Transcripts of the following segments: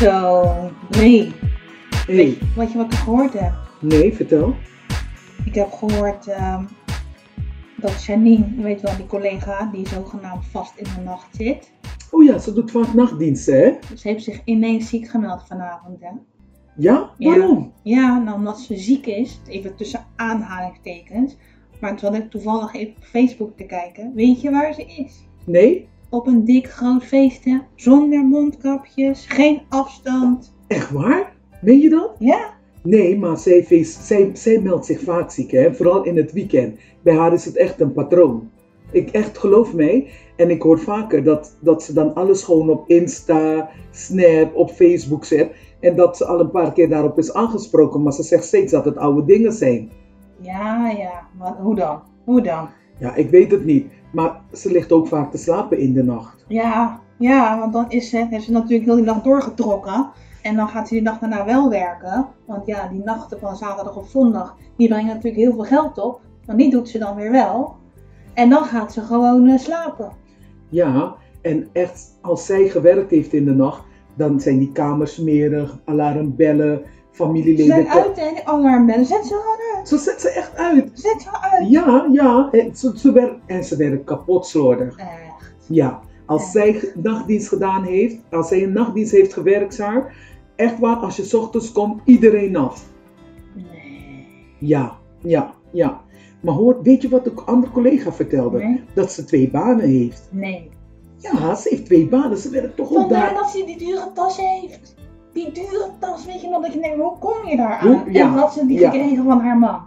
Zo, nee. Hé, Weet, weet je wat ik gehoord heb? nee, vertel. Ik heb gehoord ehm, dat Janine, je weet wel, die collega die zogenaamd vast in de nacht zit. Oh ja, ze doet vaak nachtdiensten, hè? Ze heeft zich ineens ziek gemeld vanavond, hè? Ja? Ja. Waarom? Ja, nou omdat ze ziek is, even tussen aanhalingstekens. Maar toen had ik toevallig even op Facebook te kijken. Weet je waar ze is? Nee? Op een dik groot feest, hè? Zonder mondkapjes, geen afstand. Echt waar? Meen je dat? Ja? Nee, maar zij, feest- zij, zij meldt zich vaak ziek, hè? Vooral in het weekend. Bij haar is het echt een patroon. Ik echt geloof mij. En ik hoor vaker dat, dat ze dan alles gewoon op Insta, Snap, op Facebook zet. En dat ze al een paar keer daarop is aangesproken. Maar ze zegt steeds dat het oude dingen zijn. Ja, ja. Wat, hoe dan? Hoe dan? Ja, ik weet het niet. Maar ze ligt ook vaak te slapen in de nacht. Ja, ja, want dan is ze, heeft ze natuurlijk heel die nacht doorgetrokken. En dan gaat ze die nacht daarna wel werken. Want ja, die nachten van zaterdag of zondag, die brengen natuurlijk heel veel geld op. Maar die doet ze dan weer wel. En dan gaat ze gewoon eh, slapen. Ja, en echt, als zij gewerkt heeft in de nacht, dan zijn die kamers smerig, alarmbellen, Ze familieleden. zijn uit en die alarmbellen. Zet ze gewoon uit. Zo zet ze echt uit. Zet ze uit. Ja, ja, en ze, ze en ze werkt kapot slordig. Echt. Ja, als zij nachtdienst gedaan heeft, als zij een nachtdienst heeft gewerkt, Saar, echt waar, als je 's ochtends komt, iedereen nat. Nee. Ja, ja, ja. Maar hoor, weet je wat de andere collega vertelde? Nee. Dat ze twee banen heeft. Nee. Ja, ze heeft twee banen. Ze werkt toch ook Vandaar daar. dat ze die dure tas heeft. Die dure tas, weet je nog dat je denkt, hoe kom je daar aan? ja, En had ze die ja. gekregen van haar man.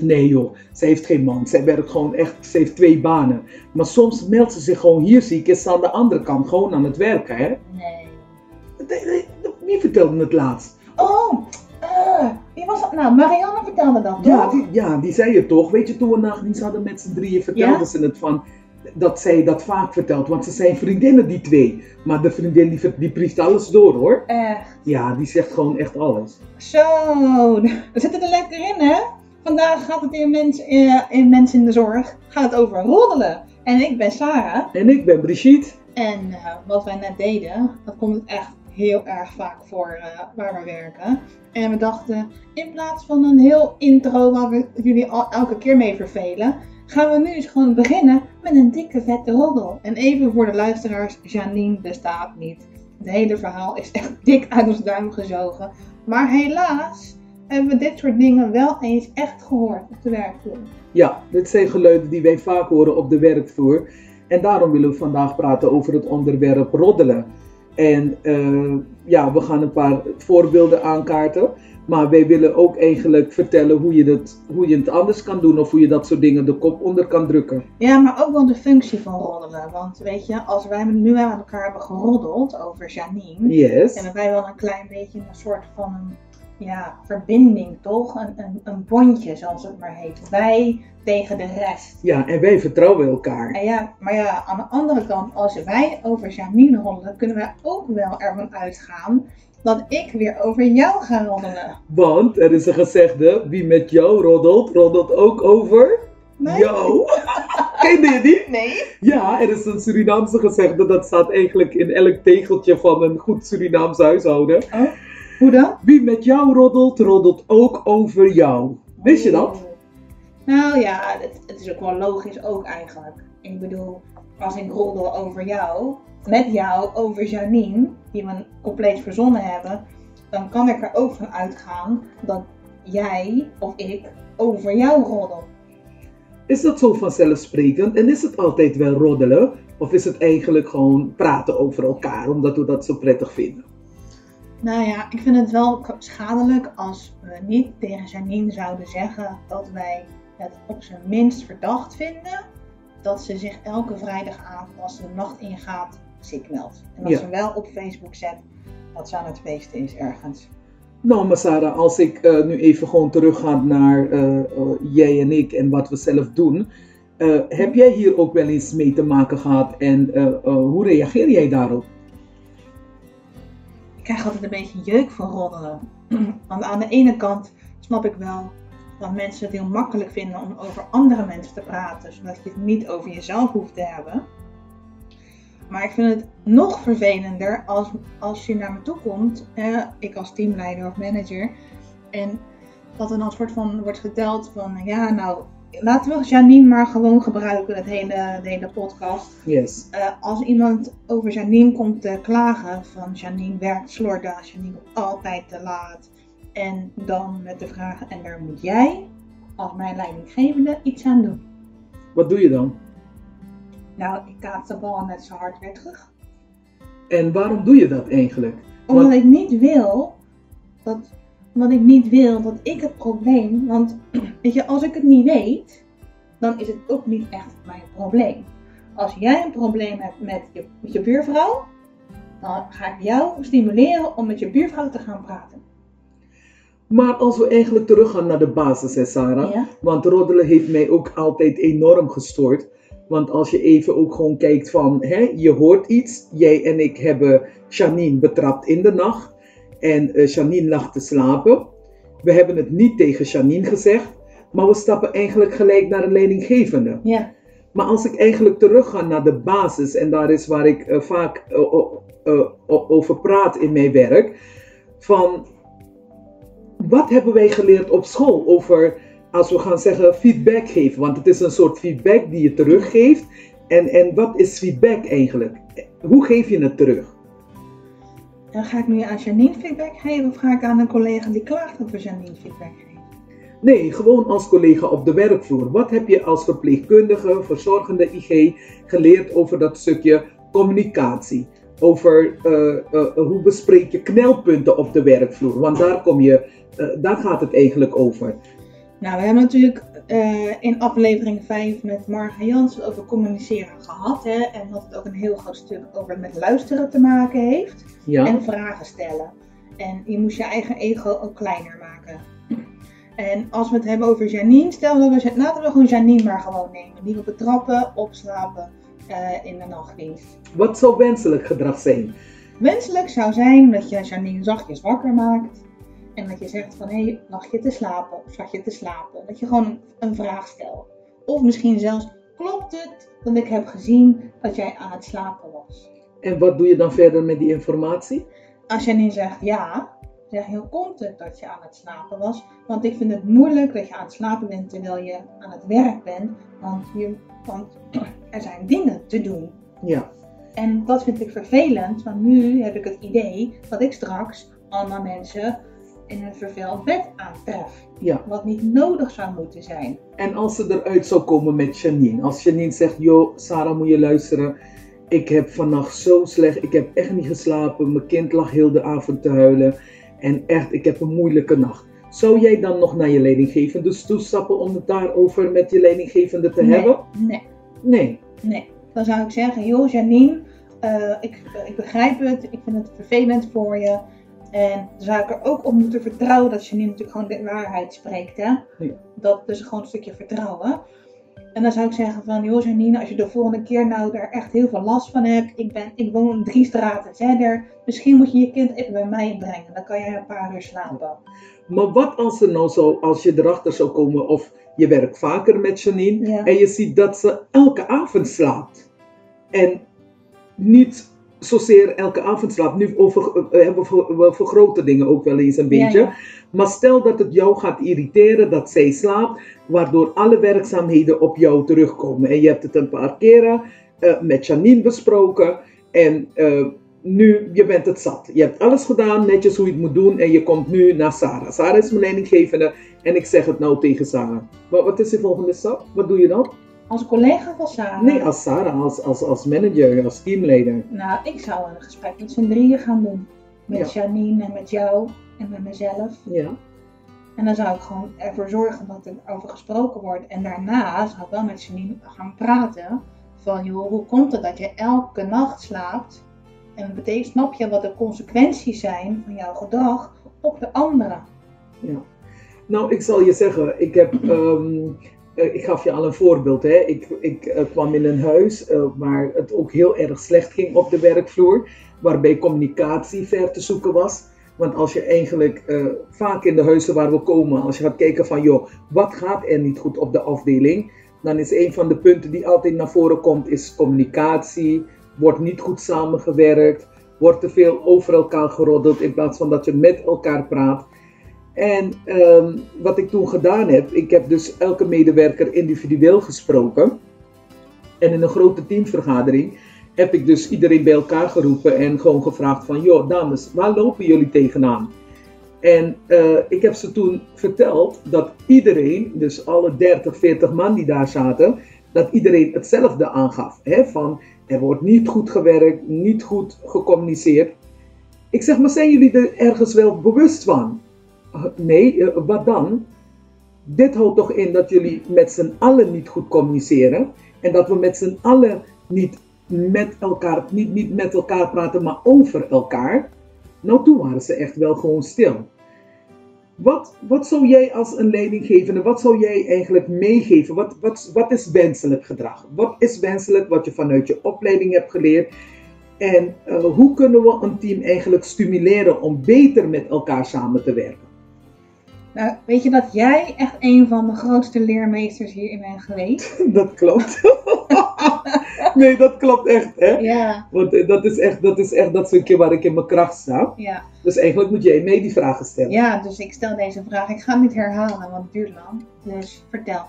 Nee joh, ze heeft geen man. Zij werkt gewoon echt, ze heeft twee banen. Maar soms meldt ze zich gewoon hier ziek en is ze aan de andere kant gewoon aan het werken, hè? Nee. De- de- de- Wie vertelde het laatst? Oh, eh, wie was dat nou? Marianne vertelde dat, toch? Ja die, ja, die zei het toch. Weet je, toen we nachtdienst hadden met z'n drieën, vertelde Ja? ze het van... Dat zij dat vaak vertelt, want ze zijn vriendinnen die twee. Maar de vriendin die, die priest alles door hoor. Echt. Ja, die zegt gewoon echt alles. Zo, we zitten er lekker in, hè? Vandaag gaat het in Mens, eh, in mens in de Zorg gaat het over roddelen. En ik ben Sarah. En ik ben Brigitte. En eh, wat wij net deden, dat komt echt heel erg vaak voor eh, waar we werken. En we dachten, in plaats van een heel intro waar we jullie al elke keer mee vervelen, gaan we nu eens gewoon beginnen met een dikke vette roddel. En even voor de luisteraars, Janine bestaat niet. Het hele verhaal is echt dik uit ons duim gezogen. Maar helaas hebben we dit soort dingen wel eens echt gehoord op de werkvloer. Ja, dit zijn geluiden die wij vaak horen op de werkvloer. En daarom willen we vandaag praten over het onderwerp roddelen. En eh, ja, we gaan een paar voorbeelden aankaarten. Maar wij willen ook eigenlijk vertellen hoe je, dat, hoe je het anders kan doen. Of hoe je dat soort dingen de kop onder kan drukken. Ja, maar ook wel de functie van roddelen. Want weet je, als wij nu aan elkaar hebben geroddeld over Janine, Yes. hebben wij wel een klein beetje een soort van een, ja, verbinding, toch? Een, een, een bondje, zoals het maar heet. Wij tegen de rest. Ja, en wij vertrouwen elkaar. En ja, maar ja, aan de andere kant, als wij over Janine roddelen, kunnen wij ook wel ervan uitgaan dat ik weer over jou ga roddelen. Want er is een gezegde, wie met jou roddelt, roddelt ook over Nee? jou. Kende je die? Nee? Ja, er is een Surinaamse gezegde, dat staat eigenlijk in elk tegeltje van een goed Surinaams huishouden. Oh, hoe dan? Wie met jou roddelt, roddelt ook over jou. Wist je dat? Nou ja, het, het is ook wel logisch ook eigenlijk. Ik bedoel, als ik roddel over jou, met jou over Janine, die we compleet verzonnen hebben, dan kan ik er ook van uitgaan dat jij of ik over jou roddel. Is dat zo vanzelfsprekend en is het altijd wel roddelen? Of is het eigenlijk gewoon praten over elkaar omdat we dat zo prettig vinden? Nou ja, ik vind het wel schadelijk als we niet tegen Janine zouden zeggen dat wij het op zijn minst verdacht vinden dat ze zich elke vrijdagavond als ze de nacht ingaat ziek meldt. En dat Ja. ze wel op Facebook zet dat ze aan het feesten is ergens. Nou, maar Sarah, als ik eh, nu even gewoon terugga naar eh, eh, jij en ik en wat we zelf doen. heb jij hier ook wel eens mee te maken gehad en hoe reageer jij daarop? Ik krijg altijd een beetje jeuk van roddelen. Want aan de ene kant snap ik wel dat mensen het heel makkelijk vinden om over andere mensen te praten, zodat je het niet over jezelf hoeft te hebben. Maar ik vind het nog vervelender als, als je naar me toe komt, eh, ik als teamleider of manager, en dat er dan een soort van wordt geteld van, ja nou, laten we Janine maar gewoon gebruiken, het hele, de hele podcast. Yes. Eh, als iemand over Janine komt te klagen van Janine werkt slordig, Janine komt altijd te laat. En dan met de vraag, en daar moet jij als mijn leidinggevende iets aan doen. Wat doe je dan? Nou, ik kaats de bal net zo hard weer terug. En waarom doe je dat eigenlijk? Omdat ik niet wil dat, omdat ik niet wil dat ik het probleem, want weet je, als ik het niet weet, dan is het ook niet echt mijn probleem. Als jij een probleem hebt met je, met je buurvrouw, dan ga ik jou stimuleren om met je buurvrouw te gaan praten. Maar als we eigenlijk teruggaan naar de basis, hè, Sarah. Ja? Want roddelen heeft mij ook altijd enorm gestoord. Want als je even ook gewoon kijkt van, hè, je hoort iets. Jij en ik hebben Janine betrapt in de nacht. En eh, Janine lag te slapen. We hebben het niet tegen Janine gezegd. Maar we stappen eigenlijk gelijk naar een leidinggevende. Ja. Maar als ik eigenlijk terug ga naar de basis, en daar is waar ik eh, vaak eh, over praat in mijn werk, van wat hebben wij geleerd op school over, als we gaan zeggen, feedback geven? Want het is een soort feedback die je teruggeeft. En, en wat is feedback eigenlijk? Hoe geef je het terug? En ga ik nu aan Janine feedback geven of ga ik aan een collega die klaagt over Janine feedback geven? Nee, gewoon als collega op de werkvloer. Wat heb je als verpleegkundige, verzorgende IG geleerd over dat stukje communicatie? Over eh, eh, hoe bespreek je knelpunten op de werkvloer? Want daar, kom je, eh, daar gaat het eigenlijk over. Nou, we hebben natuurlijk eh, in aflevering 5 met Marga Jansen over communiceren gehad. Hè, en dat het ook een heel groot stuk over met luisteren te maken heeft. Ja, En vragen stellen. En je moest je eigen ego ook kleiner maken. En als we het hebben over Janine, stel dat we, laten we gewoon Janine maar gewoon nemen. Die we betrappen, opslapen eh, in de nachtdienst. wat zou wenselijk gedrag zijn? Wenselijk zou zijn dat je Janine zachtjes wakker maakt. En dat je zegt van, hé, hey, lag je te slapen? Of zag je te slapen? Dat je gewoon een vraag stelt. Of misschien zelfs, klopt het dat ik heb gezien dat jij aan het slapen was? En wat doe je dan verder met die informatie? Als Janine zegt ja, zeg je, hoe komt het dat je aan het slapen was? Want ik vind het moeilijk dat je aan het slapen bent terwijl je aan het werk bent. Want, je, want er zijn dingen te doen. Ja, En dat vind ik vervelend, want nu heb ik het idee dat ik straks allemaal mensen in een vervuild bed aantref. ja. Wat niet nodig zou moeten zijn. En als ze eruit zou komen met Janine. Als Janine zegt, joh, Sarah moet je luisteren. Ik heb vannacht zo slecht, ik heb echt niet geslapen. Mijn kind lag heel de avond te huilen. En echt, ik heb een moeilijke nacht. Zou jij dan nog naar je leidinggevende toestappen om het daarover met je leidinggevende te hebben? Nee, Nee. nee. Dan zou ik zeggen, joh Janine, eh, ik, eh, ik begrijp het, ik vind het vervelend voor je. En zou ik er ook op moeten vertrouwen dat Janine natuurlijk gewoon de waarheid spreekt. Hè? Ja. Dat dus gewoon een stukje vertrouwen. En dan zou ik zeggen van, joh Janine, als je de volgende keer nou daar echt heel veel last van hebt. Ik, ben, ik woon drie straten verder. Misschien moet je je kind even bij mij brengen. Dan kan jij een paar uur slapen. Maar wat als er nou zo, als je erachter zou komen of je werkt vaker met Janine. Ja. En je ziet dat ze elke avond slaapt. En niet zozeer elke avond slaapt. Nu over, eh, hebben we ver- we vergroten dingen ook wel eens een beetje. ja. Maar stel dat het jou gaat irriteren dat zij slaapt, waardoor alle werkzaamheden op jou terugkomen. En je hebt het een paar keren eh, met Janine besproken. En eh, nu, je bent het zat. Je hebt alles gedaan, netjes hoe je het moet doen. En je komt nu naar Sarah. Sarah is mijn leidinggevende. En ik zeg het nou tegen Sarah. Maar wat is de volgende stap? Wat doe je dan? Als collega van Sarah. Nee, als Sarah, als, als, als manager, als teamleider. Nou, ik zou een gesprek met z'n drieën gaan doen. Met Ja. Janine en met jou en met mezelf. Ja. En dan zou ik gewoon ervoor zorgen dat er over gesproken wordt. En daarna zou ik wel met Janine gaan praten. Van joh, hoe komt het dat je elke nacht slaapt? En betekent, snap je wat de consequenties zijn van jouw gedrag op de anderen? Ja. Nou, ik zal je zeggen, ik heb, ehm, eh, ik gaf je al een voorbeeld. Hè. Ik, ik eh, kwam in een huis eh, waar het ook heel erg slecht ging op de werkvloer, waarbij communicatie ver te zoeken was. Want als je eigenlijk eh, vaak in de huizen waar we komen, als je gaat kijken van joh, wat gaat er niet goed op de afdeling, dan is een van de punten die altijd naar voren komt, is communicatie, wordt niet goed samengewerkt, wordt te veel over elkaar geroddeld in plaats van dat je met elkaar praat. En ehm, wat ik toen gedaan heb, ik heb dus elke medewerker individueel gesproken. En in een grote teamvergadering heb ik dus iedereen bij elkaar geroepen en gewoon gevraagd van, joh dames, waar lopen jullie tegenaan? En uh, ik heb ze toen verteld dat iedereen, dus alle 30, 40 man die daar zaten, dat iedereen hetzelfde aangaf. Hè? Van er wordt niet goed gewerkt, niet goed gecommuniceerd. Ik zeg, maar zijn jullie er ergens wel bewust van? Nee, uh, wat dan? Dit houdt toch in dat jullie met z'n allen niet goed communiceren en dat we met z'n allen niet met elkaar, niet, niet met elkaar praten, maar over elkaar. Nou, toen waren ze echt wel gewoon stil. Wat, wat zou jij als een leidinggevende, wat zou jij eigenlijk meegeven? Wat, wat, wat is wenselijk gedrag? Wat is wenselijk wat je vanuit je opleiding hebt geleerd? En uh, hoe kunnen we een team eigenlijk stimuleren om beter met elkaar samen te werken? Nou, weet je dat jij echt een van de grootste leermeesters hierin bent geweest? dat klopt. nee, dat klopt echt, hè? Ja. Want eh, dat is echt dat, is echt dat stukje waar ik in mijn kracht sta. Ja. Dus eigenlijk moet jij mee die vragen stellen. Ja, dus ik stel deze vraag. Ik ga hem niet herhalen, want het duurt lang. Dus vertel.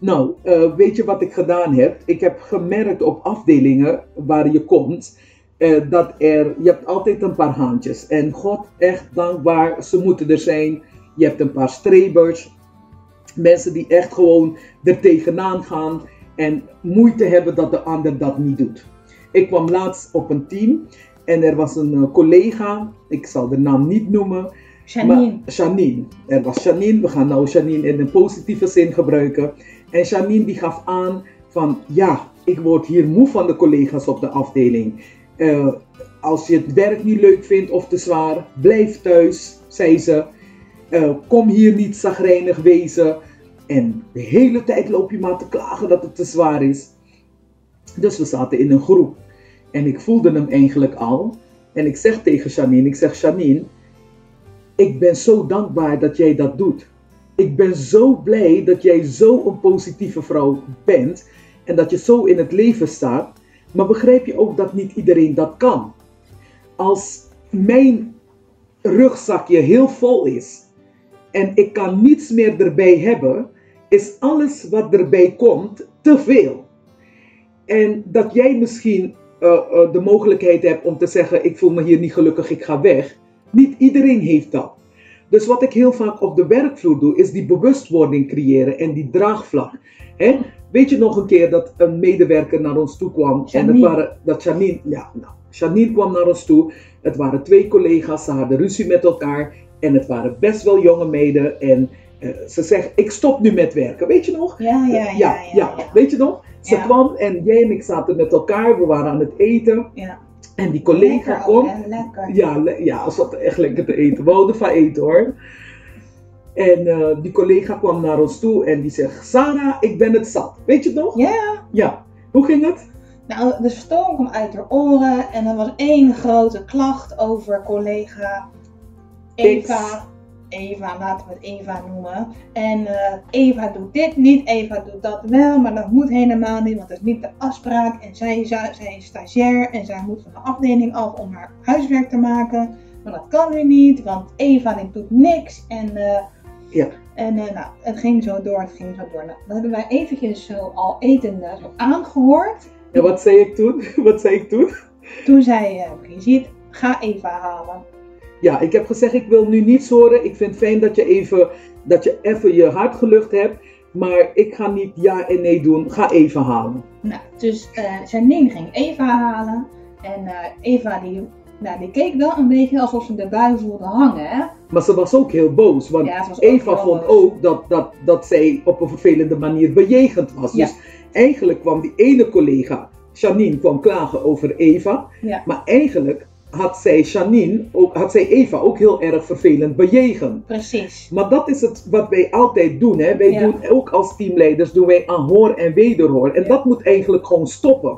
Nou, uh, weet je wat ik gedaan heb? Ik heb gemerkt op afdelingen waar je komt, uh, dat er, je hebt altijd een paar handjes. En God, echt dankbaar, ze moeten er zijn. Je hebt een paar strebers, mensen die echt gewoon er tegenaan gaan en moeite hebben dat de ander dat niet doet. Ik kwam laatst op een team en er was een uh, collega, ik zal de naam niet noemen. Janine. Janine. Er was Janine, we gaan nou Janine in een positieve zin gebruiken. En Janine die gaf aan van ja, ik word hier moe van de collega's op de afdeling. Uh, als je het werk niet leuk vindt of te zwaar, blijf thuis, zei ze. Uh, kom hier niet zagrijnig wezen. En de hele tijd loop je maar te klagen dat het te zwaar is. Dus we zaten in een groep. En ik voelde hem eigenlijk al. En ik zeg tegen Janine, ik zeg Janine, ik ben zo dankbaar dat jij dat doet. Ik ben zo blij dat jij zo een positieve vrouw bent en dat je zo in het leven staat. Maar begrijp je ook dat niet iedereen dat kan? Als mijn rugzakje heel vol is en ik kan niets meer erbij hebben, is alles wat erbij komt te veel. En dat jij misschien uh, uh, de mogelijkheid hebt om te zeggen: Ik voel me hier niet gelukkig, ik ga weg. Niet iedereen heeft dat. Dus wat ik heel vaak op de werkvloer doe, is die bewustwording creëren en die draagvlak. Hè? Weet je nog een keer dat een medewerker naar ons toe kwam? Janine. En het waren, dat Janine, ja, nou, Janine kwam naar ons toe. Het waren twee collega's, ze hadden ruzie met elkaar. En het waren best wel jonge meiden. En uh, ze zegt, ik stop nu met werken. Weet je nog? Ja, ja, ja. ja, ja, ja. Weet je nog? Ze kwam en jij en ik zaten met elkaar. We waren aan het eten. ja. En die collega Lekker, komt. Ja, le- ja, ze had echt lekker te eten. We houden van eten hoor. En eh, die collega kwam naar ons toe en die zegt: Sarah, ik ben het zat. Weet je het nog? Ja. Ja. Hoe ging het? Nou, de stoom kwam uit haar oren en er was één grote klacht over collega Eva. Eva, laten we het Eva noemen. En eh, Eva doet dit niet, Eva doet dat wel, maar dat moet helemaal niet, want dat is niet de afspraak. En zij, zij, zij is stagiair en zij moet van de afdeling af om haar huiswerk te maken. Maar dat kan nu niet, want Eva doet niks. En, eh, Ja. en eh, nou, het ging zo door, het ging zo door. Nou, dat hebben wij eventjes zo al etende zo aangehoord. En wat zei ik toen? Wat zei ik toen? Toen zei Brigitte, ga Eva halen. Ja, ik heb gezegd: ik wil nu niets horen. Ik vind het fijn dat je even, dat je even je hart gelucht hebt. Maar ik ga niet ja en nee doen. Ga even halen. Nou, dus eh Janine ging Eva halen. En eh, Eva die, nou, die keek wel een beetje alsof ze de bui voelde hangen. Hè? Maar ze was ook heel boos. Want Ja, Eva vond boos. ook dat, dat, dat zij op een vervelende manier bejegend was. Ja. Dus eigenlijk kwam die ene collega, Janine, kwam klagen over Eva. Ja. Maar eigenlijk had zij Janine, ook, had zij Eva ook heel erg vervelend bejegend. Precies. Maar dat is het wat wij altijd doen. Hè? Wij Ja. doen ook als teamleiders doen wij aanhoor en wederhoor. En Ja. dat moet eigenlijk gewoon stoppen.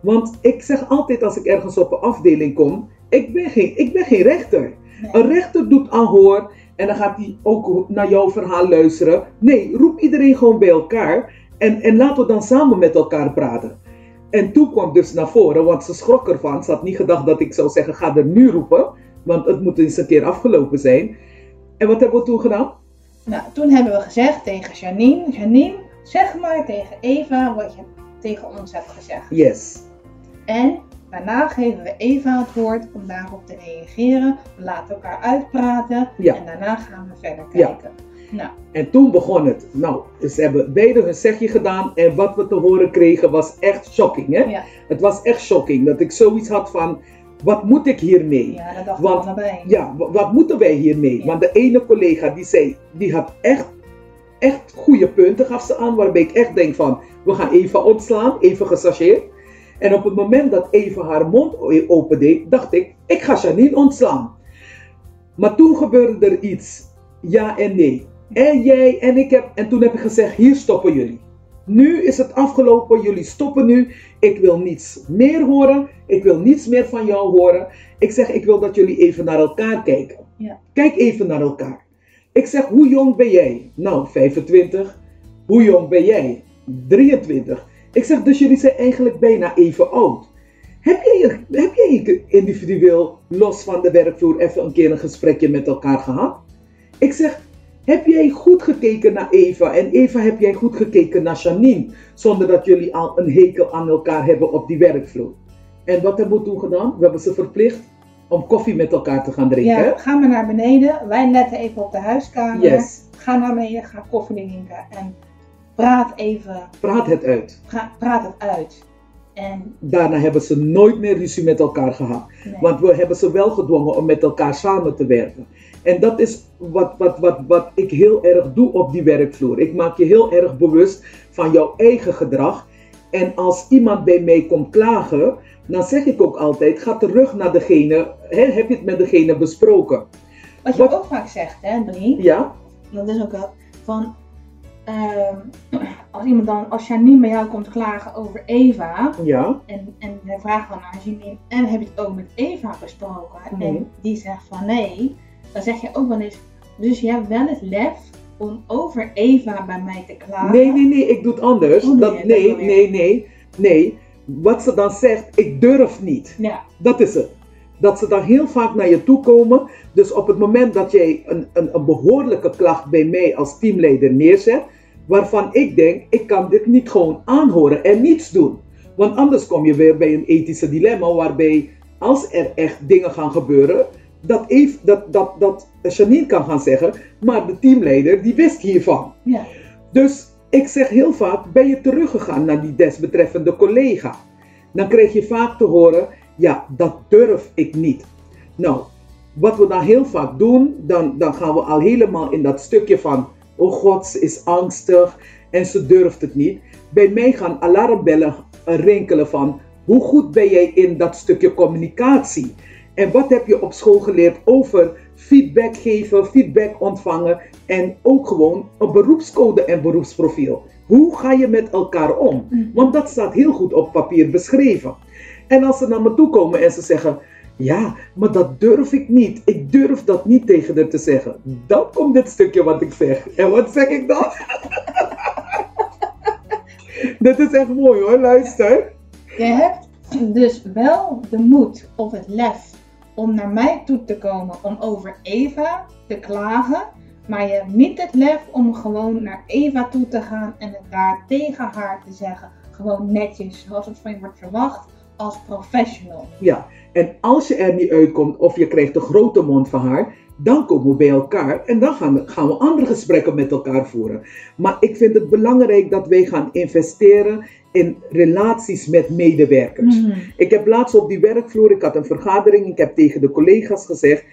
Want ik zeg altijd als ik ergens op een afdeling kom, ik ben geen, ik ben geen rechter. Nee. Een rechter doet aanhoor en dan gaat hij ook naar jouw verhaal luisteren. Nee, roep iedereen gewoon bij elkaar en, en laten we dan samen met elkaar praten. En toen kwam dus naar voren, want ze schrok ervan. Ze had niet gedacht dat ik zou zeggen, ga er nu roepen. Want het moet eens een keer afgelopen zijn. En wat hebben we toen gedaan? Nou, toen hebben we gezegd tegen Janine, Janine, zeg maar tegen Eva wat je tegen ons hebt gezegd. Yes. En daarna geven we Eva het woord om daarop te reageren. We laten elkaar uitpraten Ja. en daarna gaan we verder Ja. Nou, En toen begon het. Nou, ze hebben beide hun zegje gedaan. En wat we te horen kregen was echt shocking. Hè? ja, Het was echt shocking. Dat ik zoiets had van, wat moet ik hiermee? ja dat dachten Want-. Ja, wa- wat moeten wij hiermee? Ja. Want de ene collega die zei, die had echt, echt goede punten, gaf ze aan, waarbij ik echt denk van, we gaan Eva ontslaan, even gesachet. En op het moment dat Eva haar mond opendeed, dacht ik, ik ga Janine ontslaan. Maar toen gebeurde er iets, ja en nee. En jij en ik heb, en toen heb ik gezegd, hier stoppen jullie. Nu is het afgelopen, jullie stoppen nu. Ik wil niets meer horen. Ik wil niets meer van jou horen. Ik zeg, ik wil dat jullie even naar elkaar kijken. Ja. Kijk even naar elkaar. Ik zeg, hoe jong ben jij? Nou, 25. Hoe jong ben jij? 23. Ik zeg, dus jullie zijn eigenlijk bijna even oud. Heb jij, heb jij individueel, los van de werkvloer, even een keer een gesprekje met elkaar gehad? Ik zeg, heb jij goed gekeken naar Eva en Eva heb jij goed gekeken naar Janine, zonder dat jullie al een hekel aan elkaar hebben op die werkvloer? En wat hebben we toen gedaan? We hebben ze verplicht om koffie met elkaar te gaan drinken. Ja, ga maar naar beneden. Wij letten even op de huiskamer. Yes. Ga naar beneden, ga koffie drinken en praat even, Praat het uit. praat het uit. En Daarna hebben ze nooit meer ruzie met elkaar gehad. nee. Want we hebben ze wel gedwongen om met elkaar samen te werken. En dat is wat, wat, wat, wat ik heel erg doe op die werkvloer. Ik maak je heel erg bewust van jouw eigen gedrag. En als iemand bij mij komt klagen, dan zeg ik ook altijd: ga terug naar degene. Hè, heb je het met degene besproken? Wat je wat- ook vaak zegt, hè, Drie? Ja? Dat is ook wel van. Ehm, als iemand dan, als Janine bij jou komt klagen over Eva. Ja? En, en hij vraagt dan naar Janine. En heb je het ook met Eva besproken? Mhm. En die zegt van nee. Dan zeg je ook wel eens. Dus je hebt wel het lef om over Eva bij mij te klagen. Nee, nee, nee, ik doe het anders. Oh, nee, dat, nee, nee, nee, nee. Wat ze dan zegt, ik durf niet. Ja, Dat is het. Dat ze dan heel vaak naar je toe komen. Dus op het moment dat jij een, een, een behoorlijke klacht bij mij als teamleider neerzet, waarvan ik denk, ik kan dit niet gewoon aanhoren en niets doen. Want anders kom je weer bij een ethische dilemma waarbij als er echt dingen gaan gebeuren, dat, Eve, dat, dat, dat Janine kan gaan zeggen, maar de teamleider die wist hiervan. ja. Dus ik zeg heel vaak, ben je teruggegaan naar die desbetreffende collega? Dan krijg je vaak te horen, ja, dat durf ik niet. Nou, wat we dan heel vaak doen, dan, dan gaan we al helemaal in dat stukje van, oh god, ze is angstig en ze durft het niet. Bij mij gaan alarmbellen rinkelen van, hoe goed ben jij in dat stukje communicatie? En wat heb je op school geleerd over feedback geven, feedback ontvangen en ook gewoon een beroepscode en beroepsprofiel? Hoe ga je met elkaar om? Mhm. Want dat staat heel goed op papier beschreven. En als ze naar me toe komen en ze zeggen: Ja, maar dat durf ik niet. Ik durf dat niet tegen haar te zeggen. Dan komt dit stukje wat ik zeg. En wat zeg ik dan? dit is echt mooi hoor, luister. Je hebt dus wel de moed of het lef om naar mij toe te komen om over Eva te klagen. Maar je hebt niet het lef om gewoon naar Eva toe te gaan en het daar tegen haar te zeggen. Gewoon netjes, zoals het van je wordt verwacht, als professional. Ja, en als je er niet uitkomt of je krijgt een grote mond van haar, dan komen we bij elkaar en dan gaan we, gaan we andere gesprekken met elkaar voeren. Maar ik vind het belangrijk dat wij gaan investeren in relaties met medewerkers. Ik heb laatst op die werkvloer, ik had een vergadering, ik heb tegen de collega's gezegd,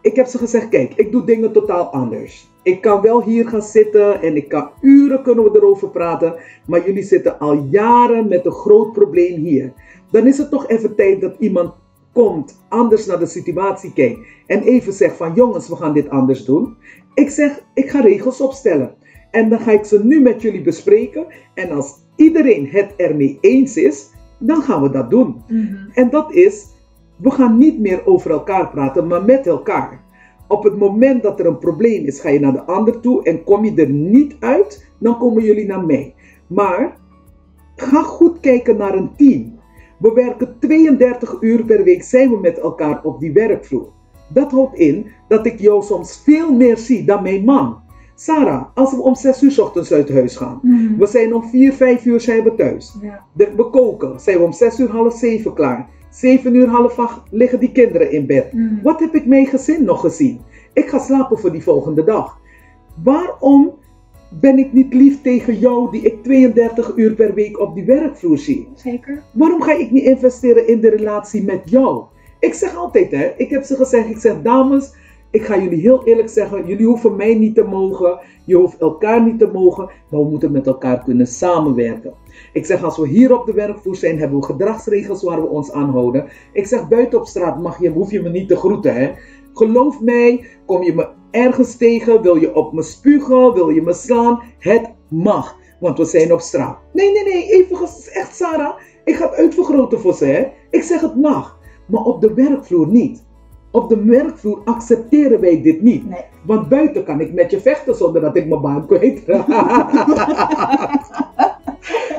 ik heb ze gezegd, kijk, ik doe dingen totaal anders. Ik kan wel hier gaan zitten en ik kan uren kunnen we erover praten, maar jullie zitten al jaren met een groot probleem hier. Dan is het toch even tijd dat iemand komt, anders naar de situatie kijkt en even zegt van jongens, we gaan dit anders doen. Ik zeg, ik ga regels opstellen en dan ga ik ze nu met jullie bespreken en als iedereen het ermee eens is, dan gaan we dat doen. En dat is, we gaan niet meer over elkaar praten, maar met elkaar. Op het moment dat er een probleem is, ga je naar de ander toe en kom je er niet uit, dan komen jullie naar mij. Maar ga goed kijken naar een team. We werken 32 uur per week zijn we met elkaar op die werkvloer. Dat houdt in dat ik jou soms veel meer zie dan mijn man. Sarah, als we om 6 uur 's ochtends uit huis gaan, Mhm. we zijn om 4, 5 uur zijn we thuis. Ja. We koken, zijn we om 6 uur half 7 klaar. 7 uur half 8 liggen die kinderen in bed. Mhm. Wat heb ik mijn gezin nog gezien? Ik ga slapen voor die volgende dag. Waarom ben ik niet lief tegen jou die ik 32 uur per week op die werkvloer zie? Zeker. Waarom ga ik niet investeren in de relatie met jou? Ik zeg altijd, hè, ik heb ze gezegd, ik zeg dames, ik ga jullie heel eerlijk zeggen, jullie hoeven mij niet te mogen, je hoeft elkaar niet te mogen, maar we moeten met elkaar kunnen samenwerken. Ik zeg, als we hier op de werkvloer zijn, hebben we gedragsregels waar we ons aan houden. Ik zeg, buiten op straat mag je, hoef je me niet te groeten, hè. Geloof mij, kom je me ergens tegen, wil je op me spugen, wil je me slaan, het mag. Want we zijn op straat. Nee, nee, nee, even echt Sarah, ik ga het uitvergroten voor ze, hè. Ik zeg het mag, maar op de werkvloer niet. Op de werkvloer accepteren wij dit niet. Nee. Want buiten kan ik met je vechten zonder dat ik mijn baan kwijtraak.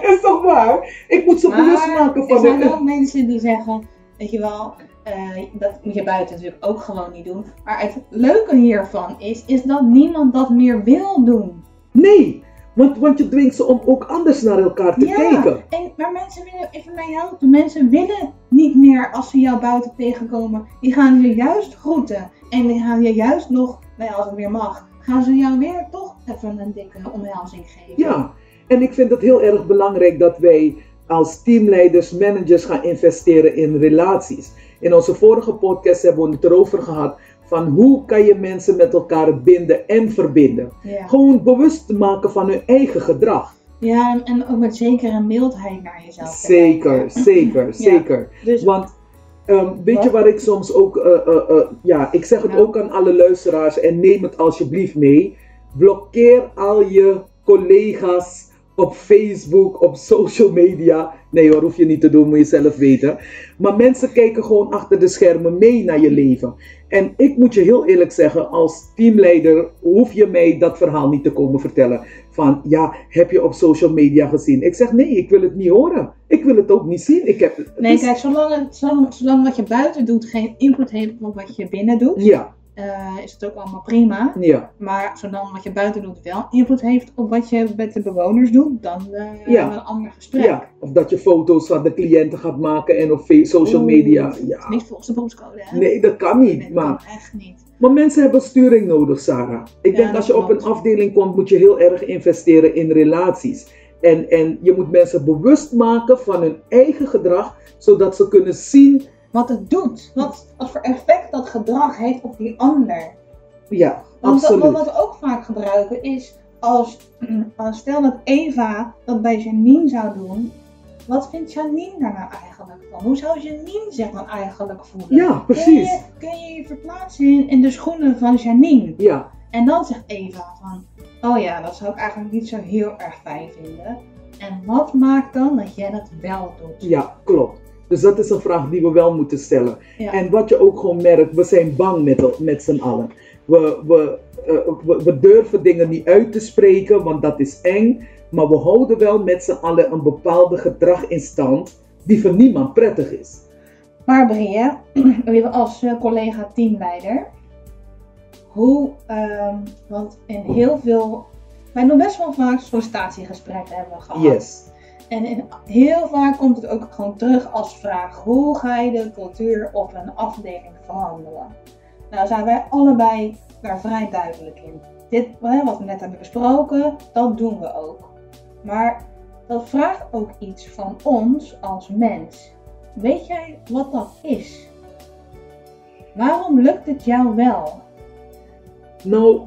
Is toch waar? Ik moet ze bewust maken er van zijn de... ook mensen die zeggen, weet je wel, eh, dat moet je buiten natuurlijk ook gewoon niet doen. Maar het leuke hiervan is, is dat niemand dat meer wil doen. Nee, want, want je dwingt ze om ook anders naar elkaar te Ja. kijken. En, maar mensen willen, even mij helpen, mensen willen niet meer als ze jou buiten tegenkomen. Die gaan je juist groeten. En die gaan je juist nog, nou ja, als het weer mag, gaan ze jou weer toch even een dikke omhelzing geven. Ja, en ik vind het heel erg belangrijk dat wij als teamleiders, managers gaan investeren in relaties. In onze vorige podcast hebben we het erover gehad van hoe kan je mensen met elkaar binden en verbinden. Ja. Gewoon bewust maken van hun eigen gedrag. Ja, en- ook met zekere mildheid naar jezelf. Zeker, zeker, zeker. Dus Want ehm, weet je Wat? waar ik soms ook, eh, eh, eh, ja, ik zeg het Ja. ook aan alle luisteraars en neem het alsjeblieft mee. Blokkeer al je collega's op Facebook, op social media. Nee hoor, hoef je niet te doen, moet je zelf weten. Maar mensen kijken gewoon achter de schermen mee naar je leven. En ik moet je heel eerlijk zeggen, als teamleider hoef je mij dat verhaal niet te komen vertellen. Van ja, heb je op social media gezien? Ik zeg nee, ik wil het niet horen. Ik wil het ook niet zien. Ik heb, het Nee, is- kijk, zolang, zolang, zolang wat je buiten doet geen invloed heeft op wat je binnen doet, Ja, eh, is het ook allemaal prima. ja. Maar zolang wat je buiten doet wel invloed heeft op wat je met de bewoners doet, dan Ja. we een ander gesprek. Ja, of dat je foto's van de cliënten gaat maken en op social Oeh, media. is Ja. Niet volgens de beroepscode, hè? Nee, dat kan Nee, niet. dat Maar, kan echt niet. maar mensen hebben sturing nodig, Sarah. Ik Ja, denk dat als je op een afdeling komt, moet je heel erg investeren in relaties. En, en je moet mensen bewust maken van hun eigen gedrag, zodat ze kunnen zien. Wat het doet, wat, wat voor effect dat gedrag heeft op die ander. Ja, Want absoluut. wat we ook vaak gebruiken is, als, als stel dat Eva dat bij Janine zou doen, wat vindt Janine daar nou eigenlijk van? Hoe zou Janine zich dan eigenlijk voelen? Ja, Kun precies. je, kun je je verplaatsen in, in de schoenen van Janine? Ja, En dan zegt Eva van, oh ja, dat zou ik eigenlijk niet zo heel erg fijn vinden. En wat maakt dan dat jij dat wel doet? ja, klopt. Dus dat is een vraag die we wel moeten stellen. Ja. En wat je ook gewoon merkt, we zijn bang met, met z'n allen. We, we, eh, we, we durven dingen niet uit te spreken, want dat is eng. Maar we houden wel met z'n allen een bepaalde gedrag in stand die voor niemand prettig is. Maar Brie, even als eh, collega teamleider, hoe, ehm, want in heel veel, wij doen best wel vaak sollicitatiegesprekken hebben we gehad. Yes. En heel vaak komt het ook gewoon terug als vraag, hoe ga je de cultuur op een afdeling veranderen? Nou zijn wij allebei daar vrij duidelijk in. Dit, wat we net hebben besproken, dat doen we ook. Maar dat vraagt ook iets van ons als mens. Weet jij wat dat is? Waarom lukt het jou wel? Nou,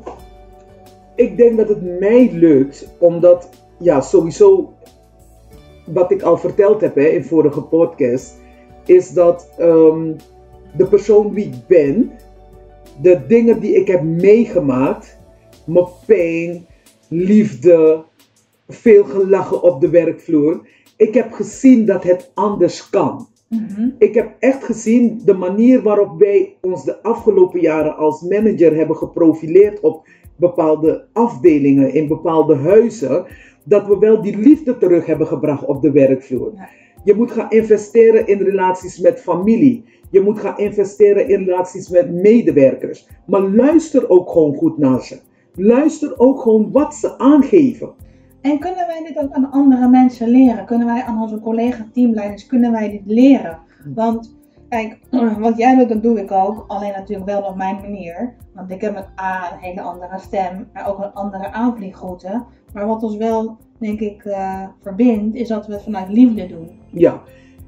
ik denk dat het mij lukt, omdat, ja, sowieso, wat ik al verteld heb hè, in vorige podcast, is dat ehm, de persoon wie ik ben, de dingen die ik heb meegemaakt, mijn pijn, liefde, veel gelachen op de werkvloer, ik heb gezien dat het anders kan. Ik heb echt gezien de manier waarop wij ons de afgelopen jaren als manager hebben geprofileerd op bepaalde afdelingen, in bepaalde huizen, dat we wel die liefde terug hebben gebracht op de werkvloer. Ja. Je moet gaan investeren in relaties met familie. Je moet gaan investeren in relaties met medewerkers. Maar luister ook gewoon goed naar ze. Luister ook gewoon wat ze aangeven. En kunnen wij dit ook aan andere mensen leren? Kunnen wij aan onze collega-teamleiders, kunnen wij dit leren? Want kijk, wat jij doet, dat doe ik ook. Alleen natuurlijk wel op mijn manier. Want ik heb met A een hele andere stem, maar ook een andere aanvliegroute. Maar wat ons wel, denk ik, eh, verbindt, is dat we het vanuit liefde doen. Ja,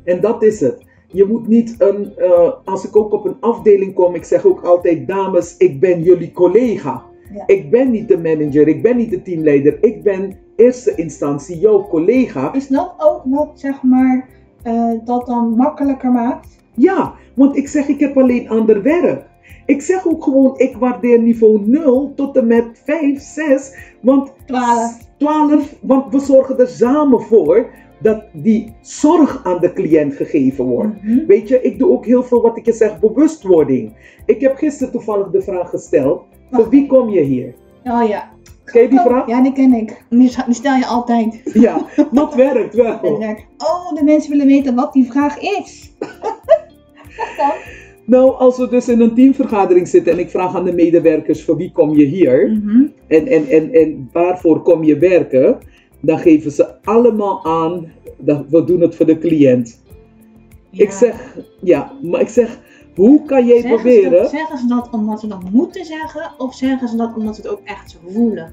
en dat is het. Je moet niet een, eh, als ik ook op een afdeling kom, ik zeg ook altijd, dames, ik ben jullie collega. Ja. Ik ben niet de manager, ik ben niet de teamleider, ik ben eerste instantie jouw collega. Is dat ook wat, zeg maar, eh, dat dan makkelijker maakt? Ja, want ik zeg, ik heb alleen ander werk. Ik zeg ook gewoon, ik waardeer niveau 0 tot en met 5, 6, want 12. 12, want we zorgen er samen voor dat die zorg aan de cliënt gegeven wordt. Mhm. Weet je, ik doe ook heel veel wat ik je zeg, bewustwording. Ik heb gisteren toevallig de vraag gesteld, voor Wacht. wie kom je hier? Oh ja. Ken je die Oh, vraag? Ja, die ken ik. Die stel je altijd. Ja, dat werkt wel. oh, de mensen willen weten wat die vraag is. Nou, als we dus in een teamvergadering zitten en ik vraag aan de medewerkers, voor wie kom je hier? Mhm. en, en, en, en waarvoor kom je werken, dan geven ze allemaal aan dat we doen het voor de cliënt. Ik zeg, ja, maar ik zeg, hoe kan jij zeggen ze, proberen? dat, zeggen ze dat omdat ze dat moeten zeggen? Of zeggen ze dat omdat ze het ook echt zo voelen?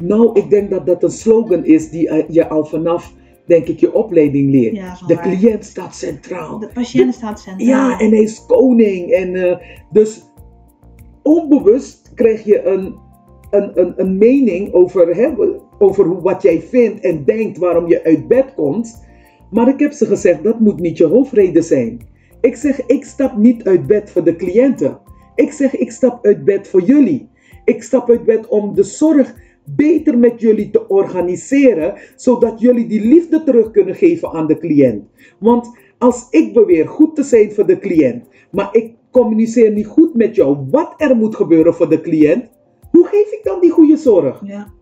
Nou, ik denk dat dat een slogan is die eh, je al vanaf, denk ik, je opleiding leert. Ja, de waar. cliënt staat centraal. De patiënt staat centraal. Ja, en hij is koning. En, eh, dus onbewust krijg je een, een, een, een mening over, hè, over wat jij vindt en denkt waarom je uit bed komt. Maar ik heb ze gezegd, dat moet niet je hoofdreden zijn. Ik zeg, ik stap niet uit bed voor de cliënten. Ik zeg, ik stap uit bed voor jullie. Ik stap uit bed om de zorg beter met jullie te organiseren, zodat jullie die liefde terug kunnen geven aan de cliënt. Want als ik beweer goed te zijn voor de cliënt, maar ik communiceer niet goed met jou wat er moet gebeuren voor de cliënt, hoe geef ik dan die goede zorg? Ja.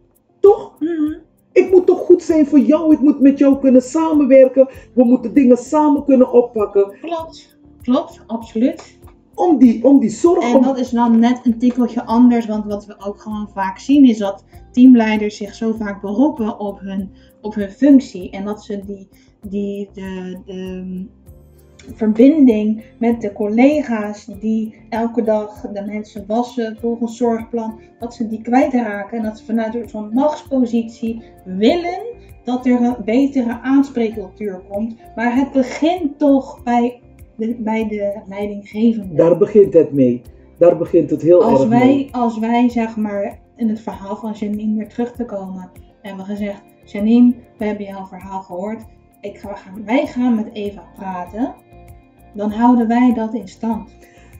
Toch? Mhm. Ik moet toch goed zijn voor jou, ik moet met jou kunnen samenwerken, we moeten dingen samen kunnen oppakken Klopt. Klopt, absoluut. Om die, om die zorg. En om- dat is dan net een tikkeltje anders, want wat we ook gewoon vaak zien is dat teamleiders zich zo vaak beroepen op hun, op hun functie. En dat ze die, die de, de verbinding met de collega's die elke dag de mensen wassen volgens zorgplan, dat ze die kwijtraken. En dat ze vanuit zo'n machtspositie willen dat er een betere aanspreekcultuur komt. Maar het begint toch bij de, bij de leidinggevende. Daar begint het mee. Daar begint het heel Als erg wij, mee. als wij zeg maar in het verhaal van Janine weer terug te komen en we gezegd, Janine, we hebben jouw verhaal gehoord. Ik ga, wij gaan met Eva praten. Dan houden wij dat in stand.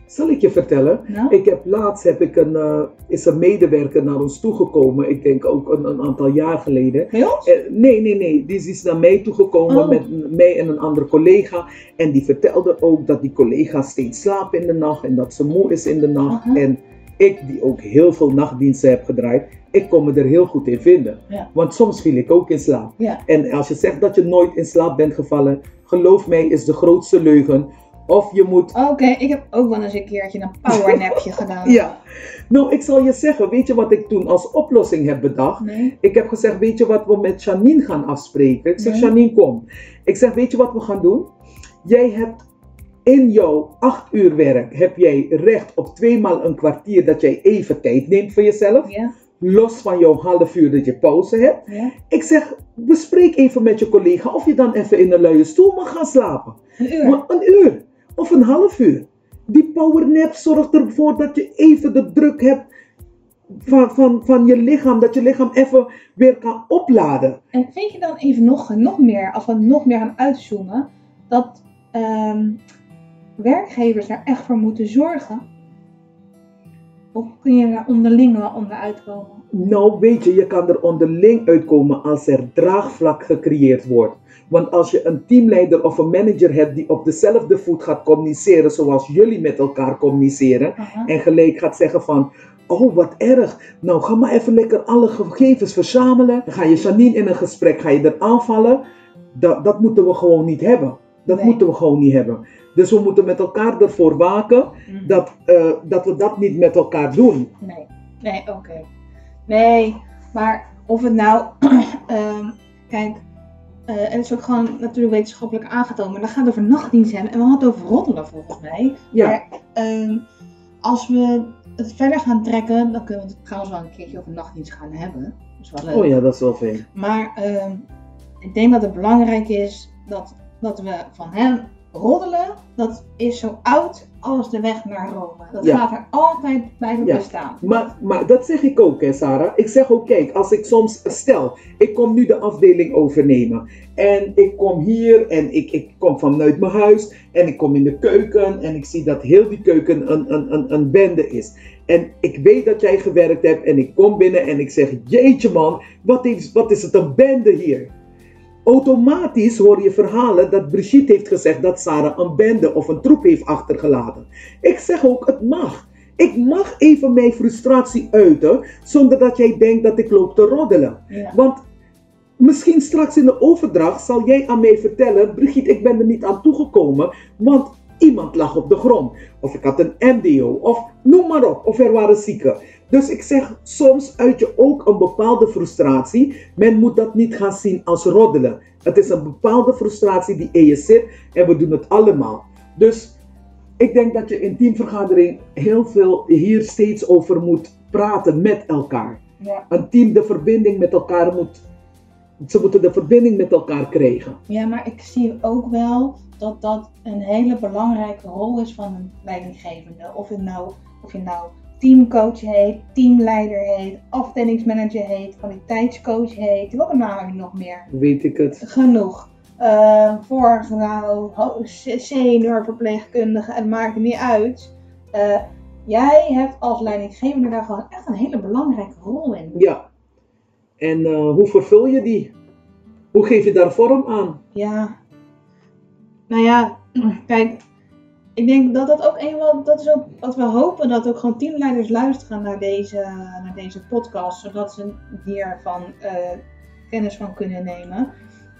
Zal ik je vertellen? Nou, Ik heb laatst heb ik een, eh, is een medewerker naar ons toegekomen. Ik denk ook een, een aantal jaar geleden. bij ons? Eh, nee, nee, nee. Die is naar mij toegekomen Oh. met mij en een andere collega. En die vertelde ook dat die collega steeds slaapt in de nacht en dat ze moe is in de nacht. En ik, die ook heel veel nachtdiensten heb gedraaid, ik kon me er heel goed in vinden. Ja. Want soms viel ik ook in slaap. Ja. En als je zegt dat je nooit in slaap bent gevallen, geloof mij, is de grootste leugen. Of je moet Oké, ik heb ook wel eens een keertje een powernapje gedaan. Ja, nou ik zal je zeggen, weet je wat ik toen als oplossing heb bedacht? Nee? Ik heb gezegd, weet je wat we met Janine gaan afspreken? Ik zeg, Nee. Janine kom. Ik zeg, weet je wat we gaan doen? Jij hebt in jouw acht uur werk, heb jij recht op tweemaal een kwartier dat jij even tijd neemt voor jezelf. Ja? Los van jouw half uur dat je pauze hebt. Ja? Ik zeg, bespreek even met je collega of je dan even in een luie stoel mag gaan slapen. Een uur. Maar een uur of een half uur. Die powernap zorgt ervoor dat je even de druk hebt van, van, van je lichaam. Dat je lichaam even weer kan opladen. En vind je dan even nog, nog meer, als we nog meer gaan uitzoomen, dat ehm, werkgevers daar echt voor moeten zorgen? Of kun je daar onderling wel onder uitkomen? Nou weet je, je kan er onderling uitkomen als er draagvlak gecreëerd wordt. Want als je een teamleider of een manager hebt die op dezelfde voet gaat communiceren zoals jullie met elkaar communiceren. Aha. En gelijk gaat zeggen van, Oh, wat erg. Nou, ga maar even lekker alle gegevens verzamelen. Dan ga je Janine in een gesprek, ga je er aanvallen. Dat, dat moeten we gewoon niet hebben. Dat Nee. moeten we gewoon niet hebben. Dus we moeten met elkaar ervoor waken Mhm. dat, eh, dat we dat niet met elkaar doen. Nee, nee, oké. Nee, maar of het nou, ehm, kijk, eh, en het is ook gewoon natuurlijk wetenschappelijk aangetoond, maar dan gaat het over nachtdienst hebben en we hadden het over roddelen volgens mij. Ja, Maar ehm, als we het verder gaan trekken, dan kunnen we het trouwens wel een keertje over nachtdienst gaan hebben. Dat is wel leuk. oh ja, dat is wel fijn. Maar ehm, ik denk dat het belangrijk is dat, dat we van hem roddelen, dat is zo oud als de weg naar Rome. Dat Ja. gaat er altijd blijven Ja. bestaan. Maar, maar dat zeg ik ook, hè, Sarah. Ik zeg ook, kijk, als ik soms, stel, ik kom nu de afdeling overnemen. En ik kom hier en ik, ik kom vanuit mijn huis en ik kom in de keuken en ik zie dat heel die keuken een, een, een, een bende is. En ik weet dat jij gewerkt hebt en ik kom binnen en ik zeg, jeetje man, wat is, wat is het een bende hier? Automatisch hoor je verhalen dat Brigitte heeft gezegd dat Sarah een bende of een troep heeft achtergelaten. Ik zeg ook, het mag. Ik mag even mijn frustratie uiten, zonder dat jij denkt dat ik loop te roddelen. Ja. Want misschien straks in de overdracht zal jij aan mij vertellen: Brigitte, ik ben er niet aan toegekomen, want iemand lag op de grond. Of ik had een MDO, of noem maar op, of er waren zieken. Dus ik zeg, soms uit je ook een bepaalde frustratie. Men moet dat niet gaan zien als roddelen. Het is een bepaalde frustratie die in je zit en we doen het allemaal. Dus ik denk dat je in teamvergadering heel veel hier steeds over moet praten met elkaar. Ja. Een team de verbinding met elkaar moet. Ze moeten de verbinding met elkaar krijgen. ja, maar ik zie ook wel dat dat een hele belangrijke rol is van een leidinggevende. Of, het nou, of je nou teamcoach heet, teamleider heet, afdelingsmanager heet, kwaliteitscoach heet. Welke naam heb je nog meer? Weet ik het. genoeg. Eh voor nou, ho- se- senior verpleegkundige, het maakt niet uit. Eh, jij hebt als leidinggevende daar gewoon echt een hele belangrijke rol in. Ja. En eh, hoe vervul je die? Hoe geef je daar vorm aan? Ja. Nou ja, kijk, ik denk dat dat ook een wel, dat is ook wat we hopen, dat ook gewoon teamleiders luisteren naar deze, naar deze podcast, zodat ze hiervan eh kennis van kunnen nemen.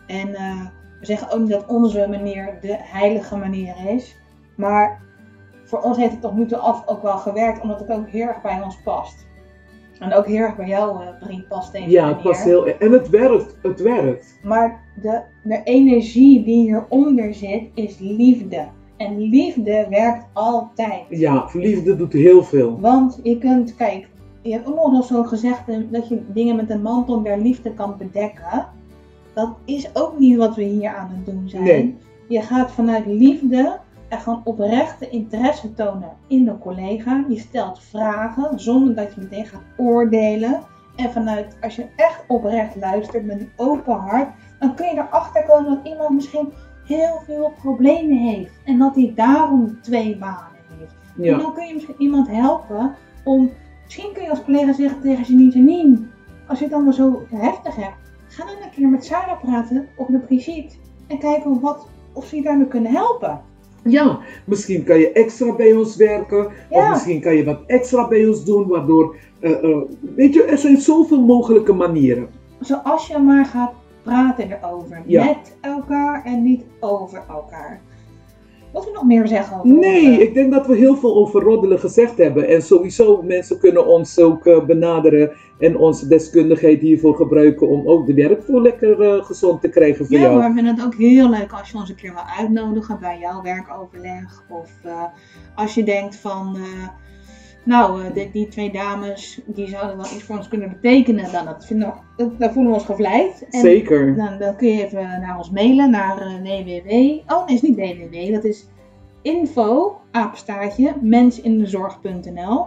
En eh, we zeggen ook niet dat onze manier de heilige manier is, maar voor ons heeft het tot nu toe af ook wel gewerkt, omdat het ook heel erg bij ons past. En ook heel erg bij jou, eh Brie, past deze Ja, manier. het past heel. En het werkt. Het werkt. Maar de, de energie die hieronder zit is liefde. En liefde werkt altijd. Ja, liefde doet heel veel. Want je kunt, kijk, je hebt ook nog wel zo'n gezegde dat je dingen met een mantel der liefde kan bedekken. Dat is ook niet wat we hier aan het doen zijn. Nee. Je gaat vanuit liefde en gewoon oprechte interesse tonen in de collega. Je stelt vragen zonder dat je meteen gaat oordelen. En vanuit, als je echt oprecht luistert met een open hart, dan kun je erachter komen dat iemand misschien heel veel problemen heeft. En dat hij daarom twee banen heeft. En dan kun je misschien iemand helpen om. Misschien kun je als collega zeggen tegen Janine: Janine, als je het allemaal zo heftig hebt, ga dan een keer met Sarah praten of met Brigitte. En kijken wat, of ze je daarmee kunnen helpen. Ja, misschien kan je extra bij ons werken. Of misschien kan je wat extra bij ons doen, waardoor. eh, eh, weet je, er zijn zoveel mogelijke manieren. Zoals je maar gaat praten erover. Ja. Met elkaar en niet over elkaar. Wat we nog meer zeggen over Nee, ik denk dat we heel veel over roddelen gezegd hebben. En sowieso, mensen kunnen ons ook eh, benaderen en onze deskundigheid hiervoor gebruiken om ook de werkvloer lekker eh, gezond te krijgen voor Ja, jou. maar we vinden het ook heel leuk als je ons een keer wil uitnodigen bij jouw werkoverleg. Of eh, als je denkt van, nou, eh, die, twee dames, die zouden wel iets voor ons kunnen betekenen. Dan dat vinden we, daar voelen we ons gevleid. En Zeker. Dan, dan kun je even naar ons mailen, naar eh, www. Oh, nee, is niet www, dat is info, apenstaartje, mensindezorg.nl.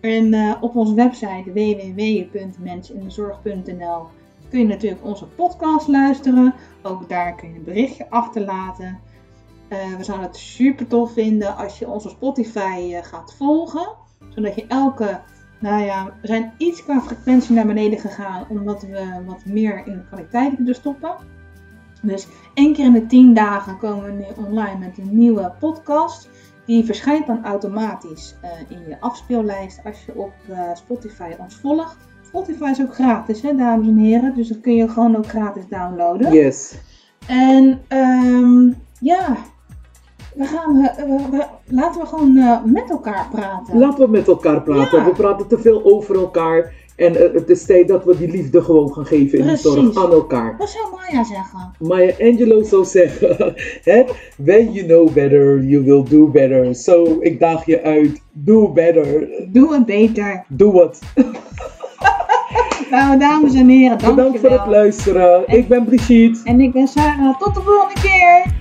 En eh, op onze website www.mensindezorg.nl kun je natuurlijk onze podcast luisteren. Ook daar kun je een berichtje achterlaten. Eh, we zouden het super tof vinden als je onze Spotify eh, gaat volgen. Zodat je elke, nou ja, we zijn iets qua frequentie naar beneden gegaan. Omdat we wat meer in de kwaliteit willen stoppen. Dus één keer in de tien dagen komen we nu online met een nieuwe podcast. Die verschijnt dan automatisch eh, in je afspeellijst als je op eh, Spotify ons volgt. Spotify is ook gratis, hè, dames en heren. Dus dat kun je gewoon ook gratis downloaden. Yes. En ehm, ja, we gaan, eh, we- we- laten we gewoon eh, met elkaar praten. Laten we met elkaar praten. Ja. We praten te veel over elkaar. En eh, het is tijd dat we die liefde gewoon gaan geven in de zorg aan elkaar. Wat zou Maya zeggen? Maya Angelou zou zeggen, hè, when you know better, you will do better. So, ik daag je uit, do better, Doe het beter. doe wat. Nou, dames en heren, dankjewel. Bedankt voor het luisteren. Ik ben Brigitte. En ik ben Sarah. Tot de volgende keer.